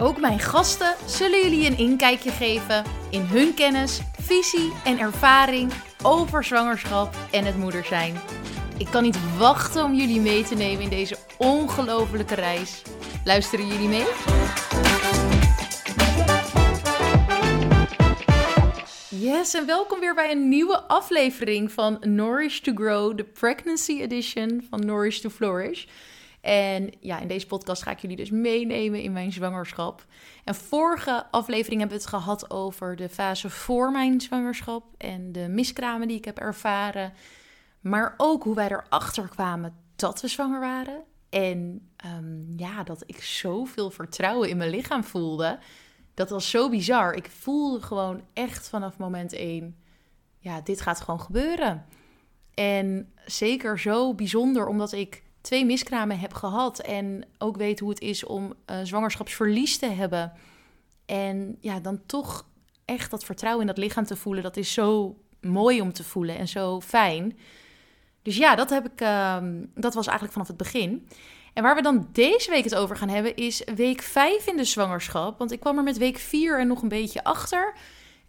Ook mijn gasten zullen jullie een inkijkje geven in hun kennis, visie en ervaring over zwangerschap en het moeder zijn. Ik kan niet wachten om jullie mee te nemen in deze ongelofelijke reis. Luisteren jullie mee? Yes, en welkom weer bij een nieuwe aflevering van Nourish to Grow, de Pregnancy Edition van Nourish to Flourish. En ja, in deze podcast ga ik jullie dus meenemen in mijn zwangerschap. En vorige aflevering hebben we het gehad over de fase voor mijn zwangerschap en de miskramen die ik heb ervaren. Maar ook hoe wij erachter kwamen dat we zwanger waren. En ehm, ja, dat ik zoveel vertrouwen in mijn lichaam voelde. Dat was zo bizar. Ik voelde gewoon echt vanaf moment één, ja, dit gaat gewoon gebeuren. En zeker zo bijzonder omdat ik twee miskramen heb gehad en ook weet hoe het is om uh, zwangerschapsverlies te hebben. En ja, dan toch echt dat vertrouwen in dat lichaam te voelen, dat is zo mooi om te voelen en zo fijn. Dus ja, dat, heb ik, uh, dat was eigenlijk vanaf het begin. En waar we dan deze week het over gaan hebben is week 5 in de zwangerschap. Want ik kwam er met week 4 en nog een beetje achter.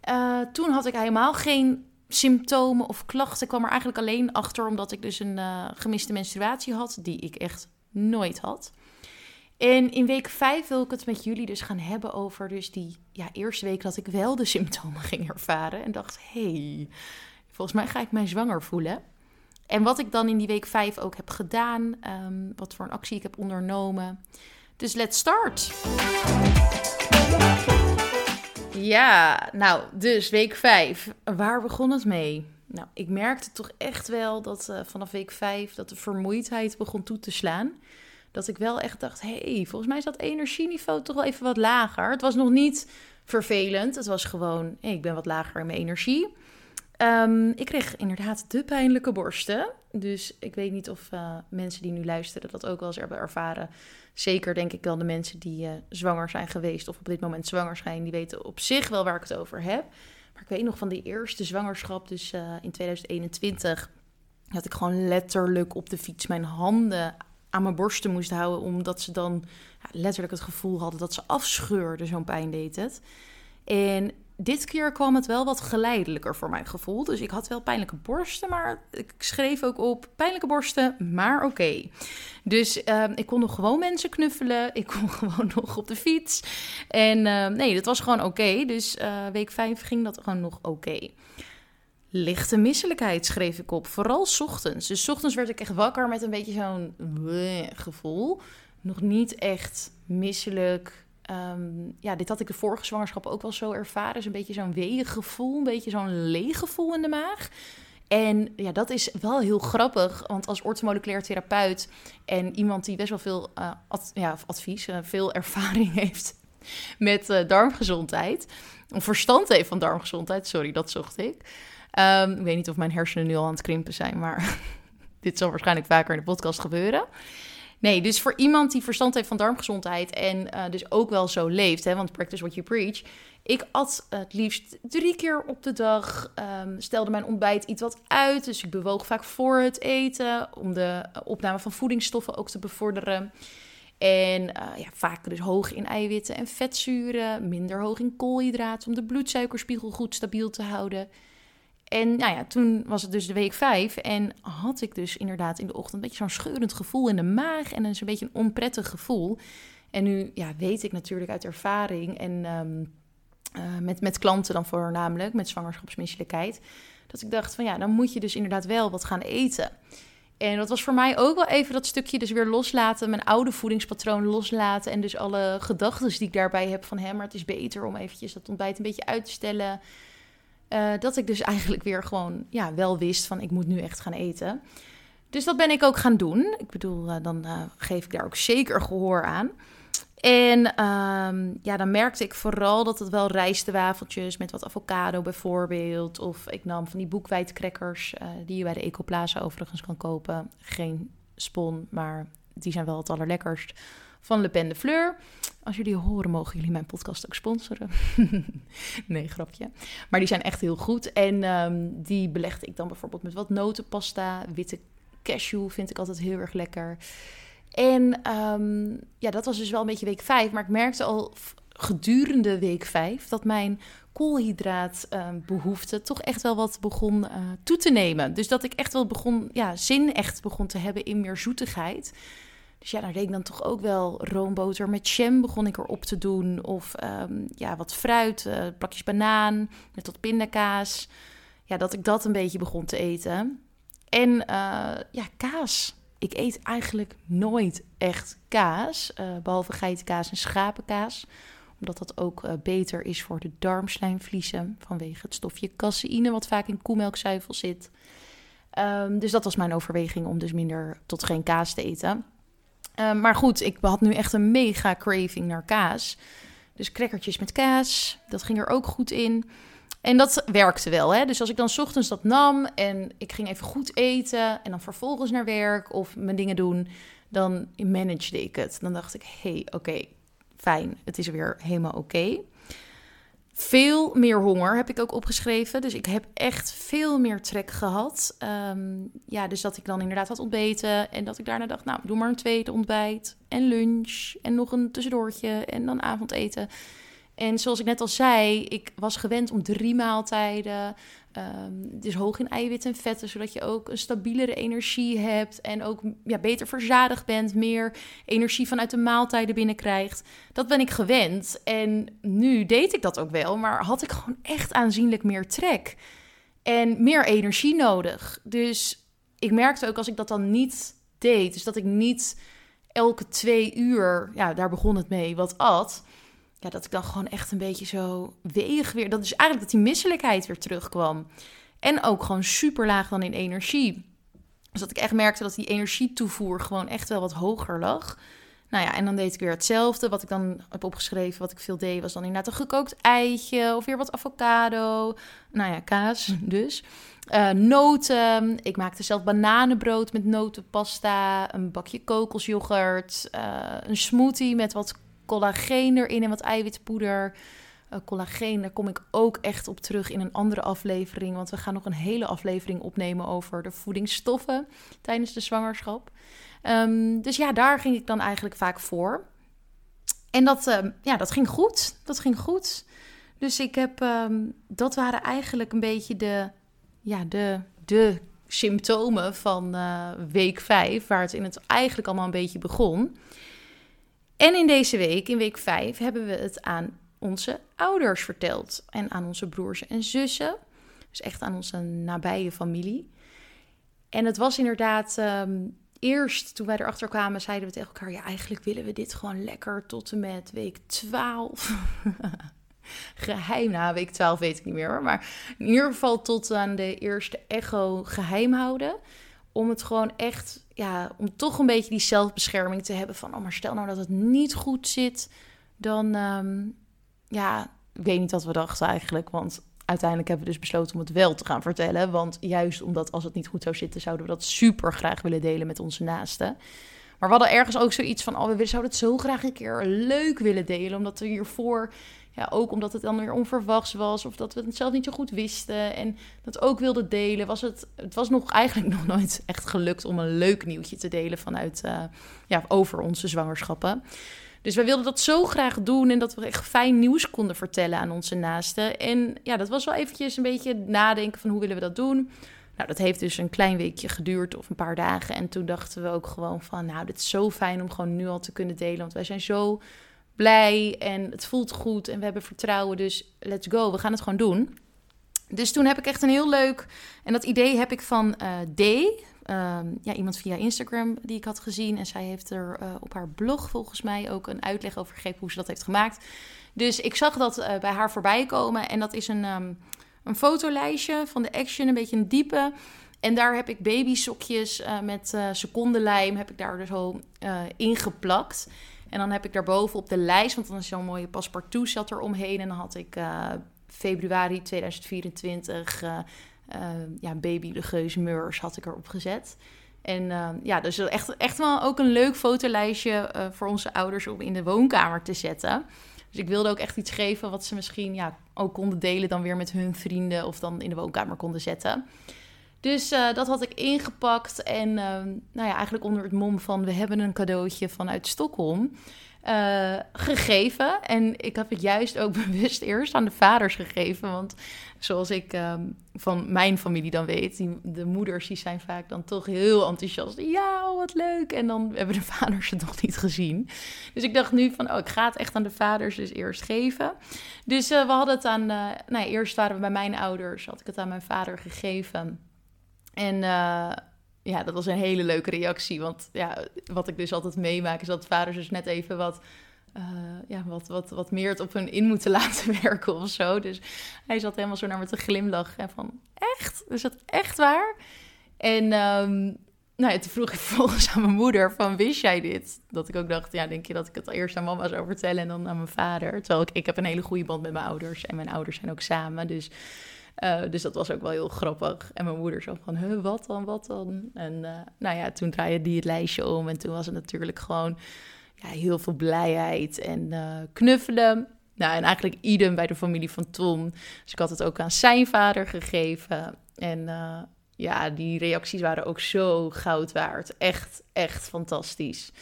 Uh, toen had ik helemaal geen symptomen of klachten. Kwam er eigenlijk alleen achter omdat ik dus een uh, gemiste menstruatie had, die ik echt nooit had. En in week 5 wil ik het met jullie dus gaan hebben over dus die ja, eerste week dat ik wel de symptomen ging ervaren. En dacht, hey, volgens mij ga ik mij zwanger voelen. En wat ik dan in die week 5 ook heb gedaan, um, wat voor een actie ik heb ondernomen. Dus let's start! Ja, nou, dus week 5. Waar begon het mee? Nou, ik merkte toch echt wel dat uh, vanaf week 5 dat de vermoeidheid begon toe te slaan. Dat ik wel echt dacht, hey, volgens mij is dat energieniveau toch wel even wat lager. Het was nog niet vervelend, het was gewoon, hey, ik ben wat lager in mijn energie. Um, ik kreeg inderdaad de pijnlijke borsten. Dus ik weet niet of uh, mensen die nu luisteren dat ook wel eens hebben ervaren. Zeker denk ik dan de mensen die uh, zwanger zijn geweest of op dit moment zwanger zijn, die weten op zich wel waar ik het over heb. Maar ik weet nog van die eerste zwangerschap, dus uh, in 2021, dat ik gewoon letterlijk op de fiets mijn handen aan mijn borsten moest houden, omdat ze dan letterlijk het gevoel hadden dat ze afscheurden, zo'n pijn deed het. En dit keer kwam het wel wat geleidelijker voor mijn gevoel. Dus ik had wel pijnlijke borsten, maar ik schreef ook op pijnlijke borsten, maar oké. Dus uh, ik kon nog gewoon mensen knuffelen. Ik kon gewoon nog op de fiets. En uh, nee, dat was gewoon oké. Dus uh, week 5 ging dat gewoon nog oké. Lichte misselijkheid schreef ik op, vooral ochtends. Dus ochtends werd ik echt wakker met een beetje zo'n gevoel. Nog niet echt misselijk, Um, ja, dit had ik de vorige zwangerschap ook wel zo ervaren. Dus een beetje zo'n weeg gevoel, een beetje zo'n leeg gevoel in de maag. En ja, dat is wel heel grappig, want als orthomoleculair therapeut en iemand die best wel veel ad, ja, advies, uh, veel ervaring heeft met uh, darmgezondheid, of verstand heeft van darmgezondheid, sorry, dat zocht ik. Um, ik weet niet of mijn hersenen nu al aan het krimpen zijn, maar dit zal waarschijnlijk vaker in de podcast gebeuren. Nee, dus voor iemand die verstand heeft van darmgezondheid en uh, dus ook wel zo leeft, hè, want practice what you preach. Ik at het liefst drie keer op de dag, um, stelde mijn ontbijt iets wat uit, dus ik bewoog vaak voor het eten om de opname van voedingsstoffen ook te bevorderen. En uh, ja, vaak dus hoog in eiwitten en vetzuren, minder hoog in koolhydraten om de bloedsuikerspiegel goed stabiel te houden. En nou ja, toen was het dus de week vijf en had ik dus inderdaad in de ochtend een beetje zo'n scheurend gevoel in de maag en een zo'n beetje een onprettig gevoel. En nu ja, weet ik natuurlijk uit ervaring en um, uh, met, met klanten dan voornamelijk, met zwangerschapsmisselijkheid, dat ik dacht van ja, dan moet je dus inderdaad wel wat gaan eten. En dat was voor mij ook wel even dat stukje dus weer loslaten, mijn oude voedingspatroon loslaten en dus alle gedachten die ik daarbij heb van hem, maar het is beter om eventjes dat ontbijt een beetje uit te stellen. Uh, dat ik dus eigenlijk weer gewoon ja, wel wist van ik moet nu echt gaan eten. Dus dat ben ik ook gaan doen. Ik bedoel, uh, dan uh, geef ik daar ook zeker gehoor aan. En ehm, ja, dan merkte ik vooral dat het wel rijstewafeltjes met wat avocado bijvoorbeeld. Of ik nam van die boekwijdcrackers die je bij de Ecoplaza overigens kan kopen. Geen spon, maar die zijn wel het allerlekkerst. Van Le Pen de Fleur. Als jullie horen, mogen jullie mijn podcast ook sponsoren. nee, grapje. Maar die zijn echt heel goed. En um, die belegde ik dan bijvoorbeeld met wat notenpasta. Witte cashew vind ik altijd heel erg lekker. En um, ja, dat was dus wel een beetje week 5. Maar ik merkte al gedurende week 5 dat mijn koolhydraatbehoefte toch echt wel wat begon uh, toe te nemen. Dus dat ik echt wel begon, ja, zin echt begon te hebben in meer zoetigheid. Dus ja, daar deed ik dan toch ook wel roomboter met jam begon ik erop te doen. Of um, ja, wat fruit, uh, plakjes banaan met wat pindakaas. Ja, dat ik dat een beetje begon te eten. En uh, ja, kaas ik eet eigenlijk nooit echt kaas, uh, behalve geitenkaas en schapenkaas. Omdat dat ook beter is voor de darmslijmvliezen vanwege het stofje caseïne wat vaak in koemelkzuivel zit. Um, dus dat was mijn overweging om dus minder tot geen kaas te eten. Um, maar goed, ik had nu echt een mega craving naar kaas. Dus crackertjes met kaas, dat ging er ook goed in. En dat werkte wel. Hè? Dus als ik dan ochtends dat nam en ik ging even goed eten en dan vervolgens naar werk of mijn dingen doen, dan managede ik het. Dan dacht ik, hé, hey, oké, fijn, het is weer helemaal oké. Veel meer honger heb ik ook opgeschreven. Dus ik heb echt veel meer trek gehad. Um, ja, dus dat ik dan inderdaad had ontbeten. En dat ik daarna dacht, nou, doe maar een tweede ontbijt. En lunch. En nog een tussendoortje. En dan avondeten. En zoals ik net al zei, ik was gewend om drie maaltijden. Um, dus hoog in eiwitten en vetten, zodat je ook een stabielere energie hebt. En ook ja, beter verzadigd bent, meer energie vanuit de maaltijden binnenkrijgt. Dat ben ik gewend. En nu deed ik dat ook wel, maar had ik gewoon echt aanzienlijk meer trek. En meer energie nodig. Dus ik merkte ook als ik dat dan niet deed, dus dat ik niet elke twee uur, ja, daar begon het mee, wat at ja, dat ik dan gewoon echt een beetje zo weeg weer. Dat is eigenlijk dat die misselijkheid weer terugkwam. En ook gewoon super laag dan in energie. Dus dat ik echt merkte dat die energietoevoer gewoon echt wel wat hoger lag. Nou ja, en dan deed ik weer hetzelfde. Wat ik dan heb opgeschreven, wat ik veel deed, was dan inderdaad een gekookt eitje of weer wat avocado. Nou ja, kaas dus. Uh, noten. Ik maakte zelf bananenbrood met notenpasta. Een bakje kokosjoghurt. Uh, een smoothie met wat collageen erin en wat eiwitpoeder. Uh, collageen, daar kom ik ook echt op terug in een andere aflevering. Want we gaan nog een hele aflevering opnemen over de voedingsstoffen tijdens de zwangerschap. Um, dus ja, daar ging ik dan eigenlijk vaak voor. En dat, um, ja, dat ging goed. Dat ging goed. Dus ik heb, um, dat waren eigenlijk een beetje de, ja, de, de symptomen van uh, week 5, waar het in het eigenlijk allemaal een beetje begon. En in deze week, in week 5, hebben we het aan onze ouders verteld. En aan onze broers en zussen. Dus echt aan onze nabije familie. En het was inderdaad. Um, eerst toen wij erachter kwamen, zeiden we tegen elkaar: ja, eigenlijk willen we dit gewoon lekker tot en met week 12. geheim. Nou, week 12 weet ik niet meer. Maar in ieder geval tot aan de eerste echo geheim houden. Om het gewoon echt ja, om toch een beetje die zelfbescherming te hebben van, oh, maar stel nou dat het niet goed zit, dan, um, ja, ik weet niet wat we dachten eigenlijk, want uiteindelijk hebben we dus besloten om het wel te gaan vertellen, want juist omdat als het niet goed zou zitten, zouden we dat super graag willen delen met onze naasten. Maar we hadden ergens ook zoiets van, oh, we zouden het zo graag een keer leuk willen delen, omdat we hiervoor ja, ook omdat het dan weer onverwachts was of dat we het zelf niet zo goed wisten en dat ook wilden delen, was het, het was nog eigenlijk nog nooit echt gelukt om een leuk nieuwtje te delen vanuit, uh, ja, over onze zwangerschappen. Dus wij wilden dat zo graag doen en dat we echt fijn nieuws konden vertellen aan onze naasten. En ja, dat was wel eventjes een beetje nadenken van hoe willen we dat doen. Nou, dat heeft dus een klein weekje geduurd of een paar dagen. En toen dachten we ook gewoon van, nou, dit is zo fijn om gewoon nu al te kunnen delen. Want wij zijn zo en het voelt goed en we hebben vertrouwen. Dus let's go, we gaan het gewoon doen. Dus toen heb ik echt een heel leuk. En dat idee heb ik van uh, D. Um, ja, iemand via Instagram die ik had gezien. En zij heeft er uh, op haar blog volgens mij ook een uitleg over gegeven hoe ze dat heeft gemaakt. Dus ik zag dat uh, bij haar voorbij komen. En dat is een, um, een fotolijstje van de Action, een beetje een diepe. En daar heb ik babysokjes met secondenlijm heb ik daar dus zo ingeplakt. En dan heb ik daarboven op de lijst, want dan is zo'n mooie paspartout zat er omheen. En dan had ik februari 2024 ja, baby de geus Meurs had ik erop gezet. En ja, dus echt, echt wel ook een leuk fotolijstje voor onze ouders om in de woonkamer te zetten. Dus ik wilde ook echt iets geven wat ze misschien ja, ook konden delen dan weer met hun vrienden of dan in de woonkamer konden zetten. Dus uh, dat had ik ingepakt en nou ja, eigenlijk onder het mom van we hebben een cadeautje vanuit Stockholm. Uh, gegeven. En ik heb het juist ook bewust eerst aan de vaders gegeven. Want zoals ik um, van mijn familie dan weet, die, de moeders die zijn vaak dan toch heel enthousiast. Ja, oh, wat leuk. En dan hebben de vaders het nog niet gezien. Dus ik dacht nu van, oh, ik ga het echt aan de vaders dus eerst geven. Dus uh, we hadden het aan, uh, nou ja, eerst waren we bij mijn ouders, had ik het aan mijn vader gegeven. En ja, dat was een hele leuke reactie. Want ja, wat ik dus altijd meemaak, is dat vaders dus net even wat, uh, ja, wat, wat, wat meer het op hun in moeten laten werken of zo. Dus hij zat helemaal zo naar me te glimlachen. En van, echt? Is dat echt waar? En um, nou ja, toen vroeg ik vervolgens aan mijn moeder van, wist jij dit? Dat ik ook dacht, ja, denk je dat ik het eerst aan mama zou vertellen en dan aan mijn vader? Terwijl ik, ik heb een hele goede band met mijn ouders en mijn ouders zijn ook samen. Dus uh, dus dat was ook wel heel grappig. En mijn moeder zo van, wat dan, wat dan? En uh, nou ja, toen draaide die het lijstje om. En toen was het natuurlijk gewoon ja, heel veel blijheid en uh, knuffelen. Nou, en eigenlijk idem bij de familie van Tom. Dus ik had het ook aan zijn vader gegeven. En ja, die reacties waren ook zo goud waard. Echt, echt fantastisch.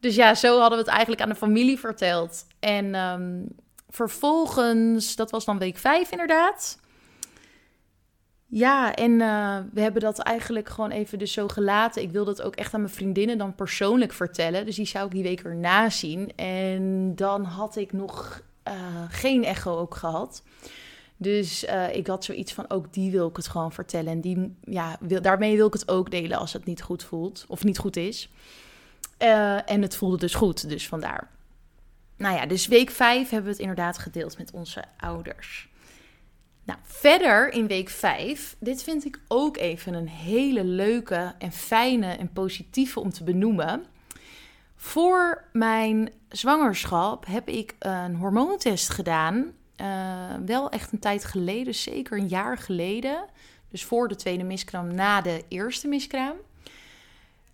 Dus ja, zo hadden we het eigenlijk aan de familie verteld. En um, vervolgens, dat was dan week vijf inderdaad. Ja, en uh, we hebben dat eigenlijk gewoon even dus zo gelaten. Ik wilde het ook echt aan mijn vriendinnen dan persoonlijk vertellen. Dus die zou ik die week erna zien. En dan had ik nog uh, geen echo ook gehad. Dus uh, ik had zoiets van, ook die wil ik het gewoon vertellen. En die, ja, wil, daarmee wil ik het ook delen als het niet goed voelt. Of niet goed is. en het voelde dus goed, dus vandaar. Nou ja, dus week 5 hebben we het inderdaad gedeeld met onze ouders. Nou, verder in week 5, dit vind ik ook even een hele leuke en fijne en positieve om te benoemen. Voor mijn zwangerschap heb ik een hormoontest gedaan. Uh, wel echt een tijd geleden, zeker een jaar geleden. Dus voor de tweede miskraam, na de eerste miskraam.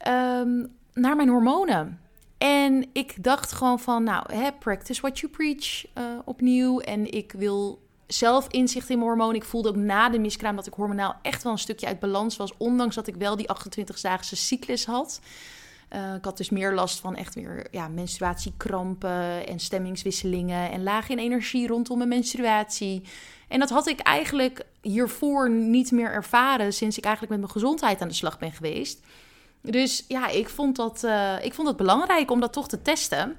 Um, naar mijn hormonen. En ik dacht gewoon van, nou, hè, practice what you preach uh, opnieuw. En ik wil zelf inzicht in mijn hormoon. Ik voelde ook na de miskraam dat ik hormonaal echt wel een stukje uit balans was. Ondanks dat ik wel die 28-daagse cyclus had. Uh, ik had dus meer last van echt weer ja, menstruatiekrampen en stemmingswisselingen en laag in energie rondom mijn menstruatie. En dat had ik eigenlijk hiervoor niet meer ervaren sinds ik eigenlijk met mijn gezondheid aan de slag ben geweest. Dus ja, ik vond dat, uh, ik vond het belangrijk om dat toch te testen.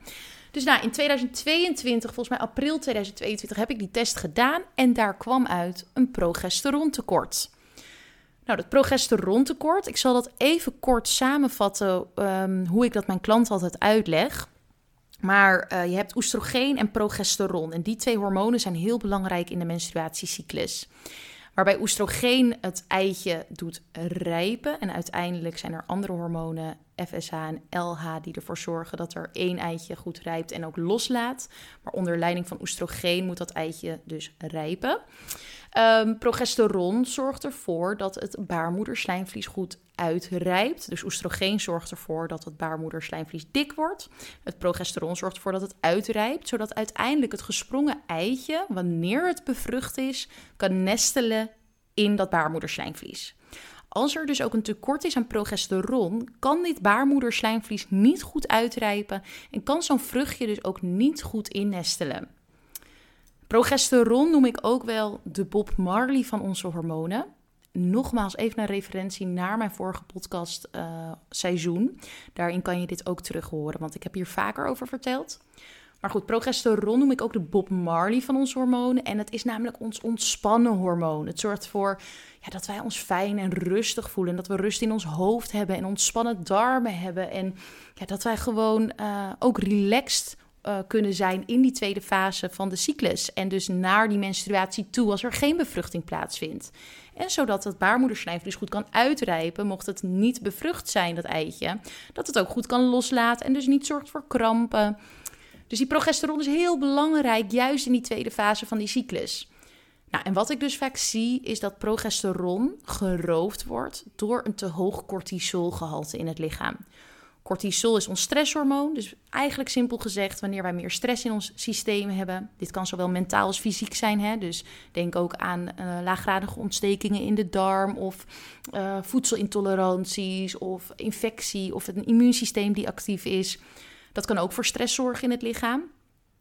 Dus nou, in 2022, volgens mij april 2022, heb ik die test gedaan en daar kwam uit een progesterontekort. Nou, dat progesterontekort, ik zal dat even kort samenvatten um, hoe ik dat mijn klant altijd uitleg. Maar uh, je hebt oestrogeen en progesteron en die twee hormonen zijn heel belangrijk in de menstruatiecyclus. Waarbij oestrogeen het eitje doet rijpen. En uiteindelijk zijn er andere hormonen, FSH en LH, die ervoor zorgen dat er één eitje goed rijpt en ook loslaat. Maar onder leiding van oestrogeen moet dat eitje dus rijpen. Um, progesteron zorgt ervoor dat het baarmoederslijmvlies goed uitrijpt. Dus oestrogeen zorgt ervoor dat het baarmoederslijmvlies dik wordt. Het progesteron zorgt ervoor dat het uitrijpt, zodat uiteindelijk het gesprongen eitje, wanneer het bevrucht is, kan nestelen in dat baarmoederslijmvlies. Als er dus ook een tekort is aan progesteron, kan dit baarmoederslijmvlies niet goed uitrijpen en kan zo'n vruchtje dus ook niet goed innestelen. Progesteron noem ik ook wel de Bob Marley van onze hormonen. Nogmaals even een referentie naar mijn vorige podcast uh, seizoen. Daarin kan je dit ook terug horen, want ik heb hier vaker over verteld. Maar goed, progesteron noem ik ook de Bob Marley van onze hormonen. En het is namelijk ons ontspannen hormoon. Het zorgt ervoor ja, dat wij ons fijn en rustig voelen. En dat we rust in ons hoofd hebben en ontspannen darmen hebben. En ja, dat wij gewoon uh, ook relaxed uh, kunnen zijn in die tweede fase van de cyclus. En dus naar die menstruatie toe als er geen bevruchting plaatsvindt. En zodat het baarmoederslijmvlies goed kan uitrijpen, mocht het niet bevrucht zijn, dat eitje. Dat het ook goed kan loslaten en dus niet zorgt voor krampen. Dus die progesteron is heel belangrijk, juist in die tweede fase van die cyclus. Nou, en wat ik dus vaak zie, is dat progesteron geroofd wordt door een te hoog cortisolgehalte in het lichaam. Cortisol is ons stresshormoon. Dus eigenlijk simpel gezegd, wanneer wij meer stress in ons systeem hebben. Dit kan zowel mentaal als fysiek zijn. Hè? Dus denk ook aan uh, laaggradige ontstekingen in de darm. Of uh, voedselintoleranties. Of infectie. Of een immuunsysteem die actief is. Dat kan ook voor stress zorgen in het lichaam.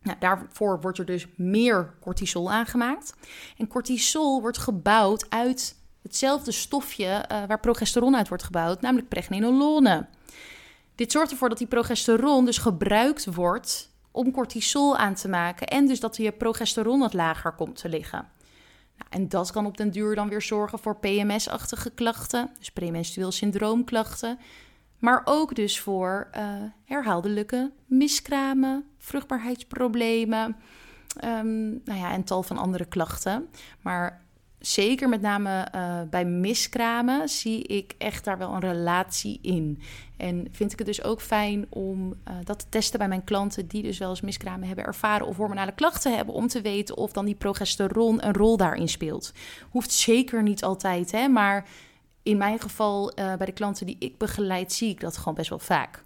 Nou, daarvoor wordt er dus meer cortisol aangemaakt. En cortisol wordt gebouwd uit hetzelfde stofje uh, waar progesteron uit wordt gebouwd, namelijk pregnenolone. Dit zorgt ervoor dat die progesteron dus gebruikt wordt om cortisol aan te maken. En dus dat je progesteron wat lager komt te liggen. Nou, en dat kan op den duur dan weer zorgen voor PMS-achtige klachten, dus premenstrueel syndroomklachten. Maar ook dus voor uh, herhaaldelijke miskramen, vruchtbaarheidsproblemen um, nou ja, en tal van andere klachten. Maar zeker met name uh, bij miskramen zie ik echt daar wel een relatie in. En vind ik het dus ook fijn om uh, dat te testen bij mijn klanten die dus wel eens miskramen hebben ervaren of hormonale klachten hebben, om te weten of dan die progesteron een rol daarin speelt. Hoeft zeker niet altijd, hè, maar in mijn geval uh, bij de klanten die ik begeleid zie ik dat gewoon best wel vaak.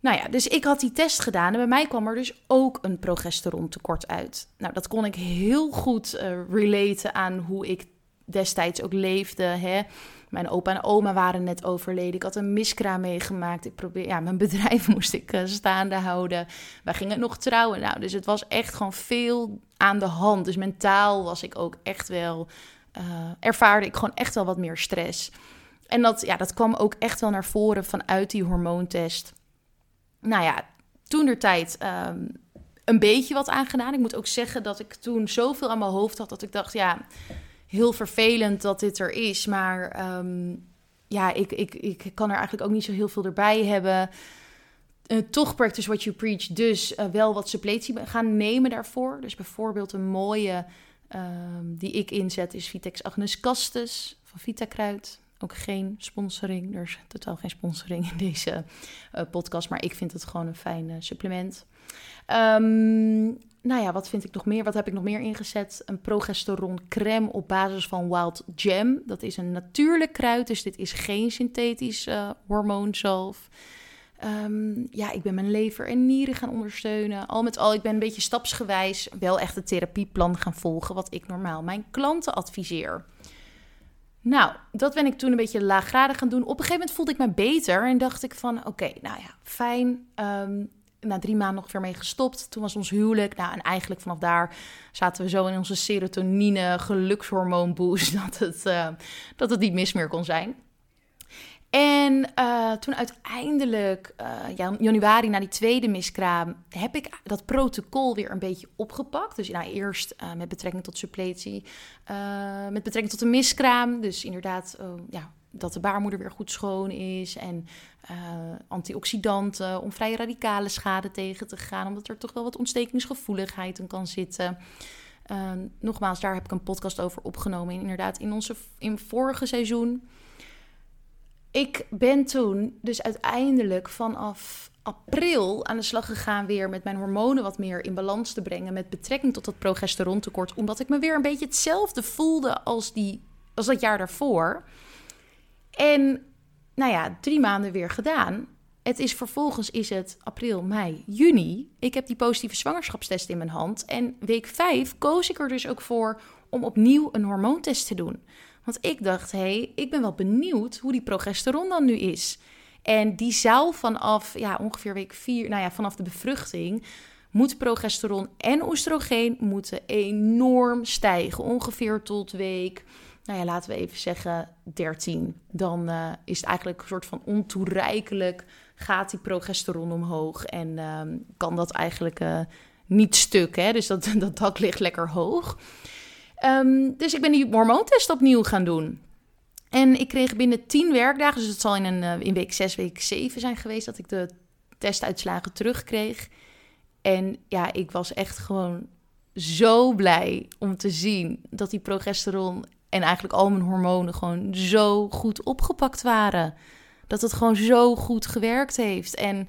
Nou ja, dus ik had die test gedaan en bij mij kwam er dus ook een progesteron tekort uit. Nou, dat kon ik heel goed uh, relaten aan hoe ik destijds ook leefde. Hè. Mijn opa en oma waren net overleden. Ik had een miskraam meegemaakt. Ik probeer, ja, mijn bedrijf moest ik uh, staande houden. Wij gingen nog trouwen. Nou, dus het was echt gewoon veel aan de hand. Dus mentaal was ik ook echt wel, uh, ervaarde ik gewoon echt wel wat meer stress. En dat, ja, dat kwam ook echt wel naar voren vanuit die hormoontest nou ja, toen der tijd um, een beetje wat aangedaan. Ik moet ook zeggen dat ik toen zoveel aan mijn hoofd had dat ik dacht, ja, heel vervelend dat dit er is. Maar um, ja, ik, ik, ik kan er eigenlijk ook niet zo heel veel erbij hebben. Uh, toch practice what you preach. Dus uh, wel wat suppletie gaan nemen daarvoor. Dus bijvoorbeeld een mooie um, die ik inzet is Vitex Agnes Castus van Vitakruid. Ook geen sponsoring. Er is totaal geen sponsoring in deze uh, podcast. Maar ik vind het gewoon een fijn uh, supplement. Um, nou ja, wat vind ik nog meer? Wat heb ik nog meer ingezet? Een progesteron crème op basis van Wild Gem. Dat is een natuurlijk kruid, dus dit is geen synthetisch uh, hormoonzalf. Um, ja, ik ben mijn lever en nieren gaan ondersteunen. Al met al, ik ben een beetje stapsgewijs wel echt het therapieplan gaan volgen... wat ik normaal mijn klanten adviseer. Nou, dat ben ik toen een beetje laaggradig gaan doen. Op een gegeven moment voelde ik me beter en dacht ik van... oké, nou ja, fijn. Um, na drie maanden nog weer mee gestopt. Toen was ons huwelijk. Nou, en eigenlijk vanaf daar zaten we zo in onze serotonine gelukshormoonboost... dat het, uh, dat het niet mis meer kon zijn. En uh, toen uiteindelijk, uh, januari na die tweede miskraam, heb ik dat protocol weer een beetje opgepakt. Dus nou, eerst uh, met betrekking tot suppletie, met betrekking tot de miskraam. Dus inderdaad, ja, dat de baarmoeder weer goed schoon is. En antioxidanten om vrije radicale schade tegen te gaan. Omdat er toch wel wat ontstekingsgevoeligheid in kan zitten. nogmaals, daar heb ik een podcast over opgenomen. inderdaad, in onze in vorige seizoen ik ben toen dus uiteindelijk vanaf april aan de slag gegaan weer met mijn hormonen wat meer in balans te brengen met betrekking tot dat progesterontekort, omdat ik me weer een beetje hetzelfde voelde als, die, als dat jaar daarvoor. En nou ja, drie maanden weer gedaan. Het is vervolgens is het april, mei, juni. Ik heb die positieve zwangerschapstest in mijn hand. En week vijf koos ik er dus ook voor om opnieuw een hormoontest te doen. Want ik dacht, hé, hey, ik ben wel benieuwd hoe die progesteron dan nu is. En die zou vanaf ja, ongeveer week 4, nou ja, vanaf de bevruchting, moet progesteron en oestrogeen moeten enorm stijgen. Ongeveer tot week, nou ja, laten we even zeggen 13. Dan uh, is het eigenlijk een soort van ontoereikelijk, gaat die progesteron omhoog en uh, kan dat eigenlijk uh, niet stuk. Hè? Dus dat, dat dak ligt lekker hoog. Um, dus ik ben die hormoontest opnieuw gaan doen. En ik kreeg binnen 10 werkdagen, dus het zal in, een, uh, in week 6, week 7 zijn geweest, dat ik de testuitslagen terugkreeg. En ja, ik was echt gewoon zo blij om te zien dat die progesteron en eigenlijk al mijn hormonen gewoon zo goed opgepakt waren. Dat het gewoon zo goed gewerkt heeft. En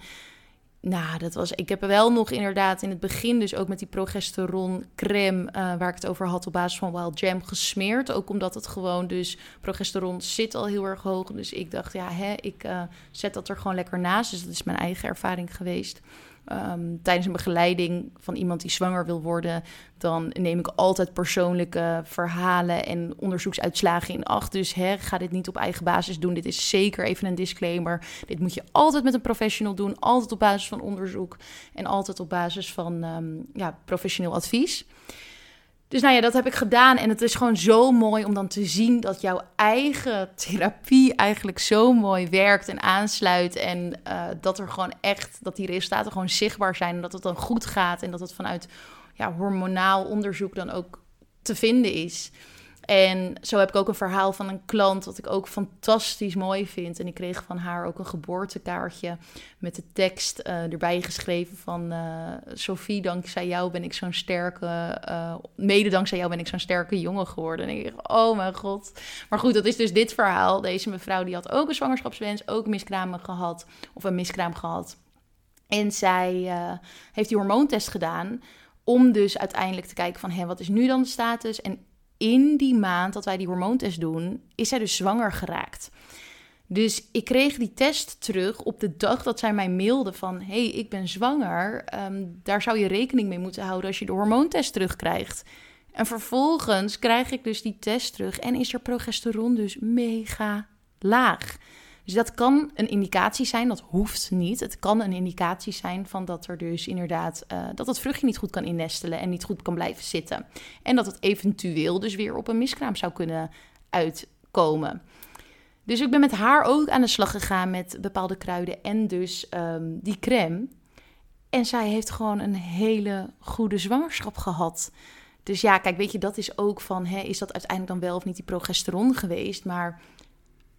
nou, dat was. Ik heb wel nog inderdaad in het begin, dus ook met die progesteron crème, uh, waar ik het over had, op basis van Wild Jam gesmeerd. Ook omdat het gewoon, dus progesteron zit al heel erg hoog. Dus ik dacht, ja, hè, ik uh, zet dat er gewoon lekker naast. Dus dat is mijn eigen ervaring geweest. Um, tijdens een begeleiding van iemand die zwanger wil worden, dan neem ik altijd persoonlijke verhalen en onderzoeksuitslagen in acht. Dus hè, ga dit niet op eigen basis doen. Dit is zeker even een disclaimer. Dit moet je altijd met een professional doen, altijd op basis van onderzoek en altijd op basis van um, ja, professioneel advies. Dus nou ja, dat heb ik gedaan. En het is gewoon zo mooi om dan te zien dat jouw eigen therapie eigenlijk zo mooi werkt en aansluit. En uh, dat er gewoon echt, dat die resultaten gewoon zichtbaar zijn. En dat het dan goed gaat. En dat het vanuit ja, hormonaal onderzoek dan ook te vinden is. En zo heb ik ook een verhaal van een klant wat ik ook fantastisch mooi vind. En ik kreeg van haar ook een geboortekaartje met de tekst uh, erbij geschreven van... Uh, Sophie, dankzij jou ben ik zo'n sterke... Uh, mede dankzij jou ben ik zo'n sterke jongen geworden. En ik dacht, oh mijn god. Maar goed, dat is dus dit verhaal. Deze mevrouw die had ook een zwangerschapswens, ook miskramen gehad. Of een miskraam gehad. En zij heeft die hormoontest gedaan om dus uiteindelijk te kijken van... Hé, wat is nu dan de status? En in die maand dat wij die hormoontest doen, is zij dus zwanger geraakt. Dus ik kreeg die test terug op de dag dat zij mij mailde van... hey, ik ben zwanger, ehm, daar zou je rekening mee moeten houden als je de hormoontest terugkrijgt. En vervolgens krijg ik dus die test terug en is er progesteron dus mega laag. Dus dat kan een indicatie zijn, dat hoeft niet. Het kan een indicatie zijn van dat er dus inderdaad uh, dat het vruchtje niet goed kan innestelen en niet goed kan blijven zitten. En dat het eventueel dus weer op een miskraam zou kunnen uitkomen. Dus ik ben met haar ook aan de slag gegaan met bepaalde kruiden en dus um, die crème. En zij heeft gewoon een hele goede zwangerschap gehad. Dus ja, kijk, weet je, dat is ook van, hè, is dat uiteindelijk dan wel of niet die progesteron geweest? Maar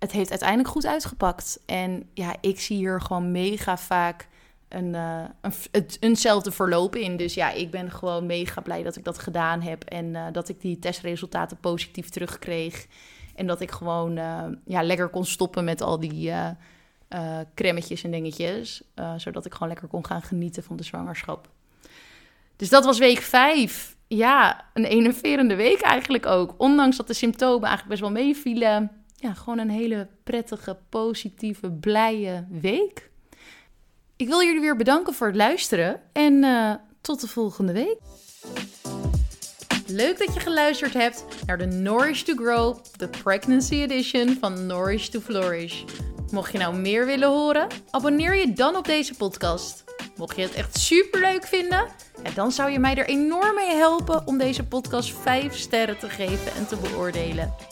het heeft uiteindelijk goed uitgepakt. En ja, ik zie hier gewoon mega vaak een, uh, een, eenzelfde verloop in. Dus ja, ik ben gewoon mega blij dat ik dat gedaan heb. En uh, dat ik die testresultaten positief terugkreeg. En dat ik gewoon uh, ja, lekker kon stoppen met al die cremmetjes en dingetjes. zodat ik gewoon lekker kon gaan genieten van de zwangerschap. Dus dat was week 5. Ja, een enerverende week eigenlijk ook. Ondanks dat de symptomen eigenlijk best wel meevielen ja, gewoon een hele prettige, positieve, blije week. Ik wil jullie weer bedanken voor het luisteren en uh, tot de volgende week. Leuk dat je geluisterd hebt naar de Nourish to Grow, de Pregnancy Edition van Nourish to Flourish. Mocht je nou meer willen horen, abonneer je dan op deze podcast. Mocht je het echt super leuk vinden, dan zou je mij er enorm mee helpen om deze podcast 5 sterren te geven en te beoordelen.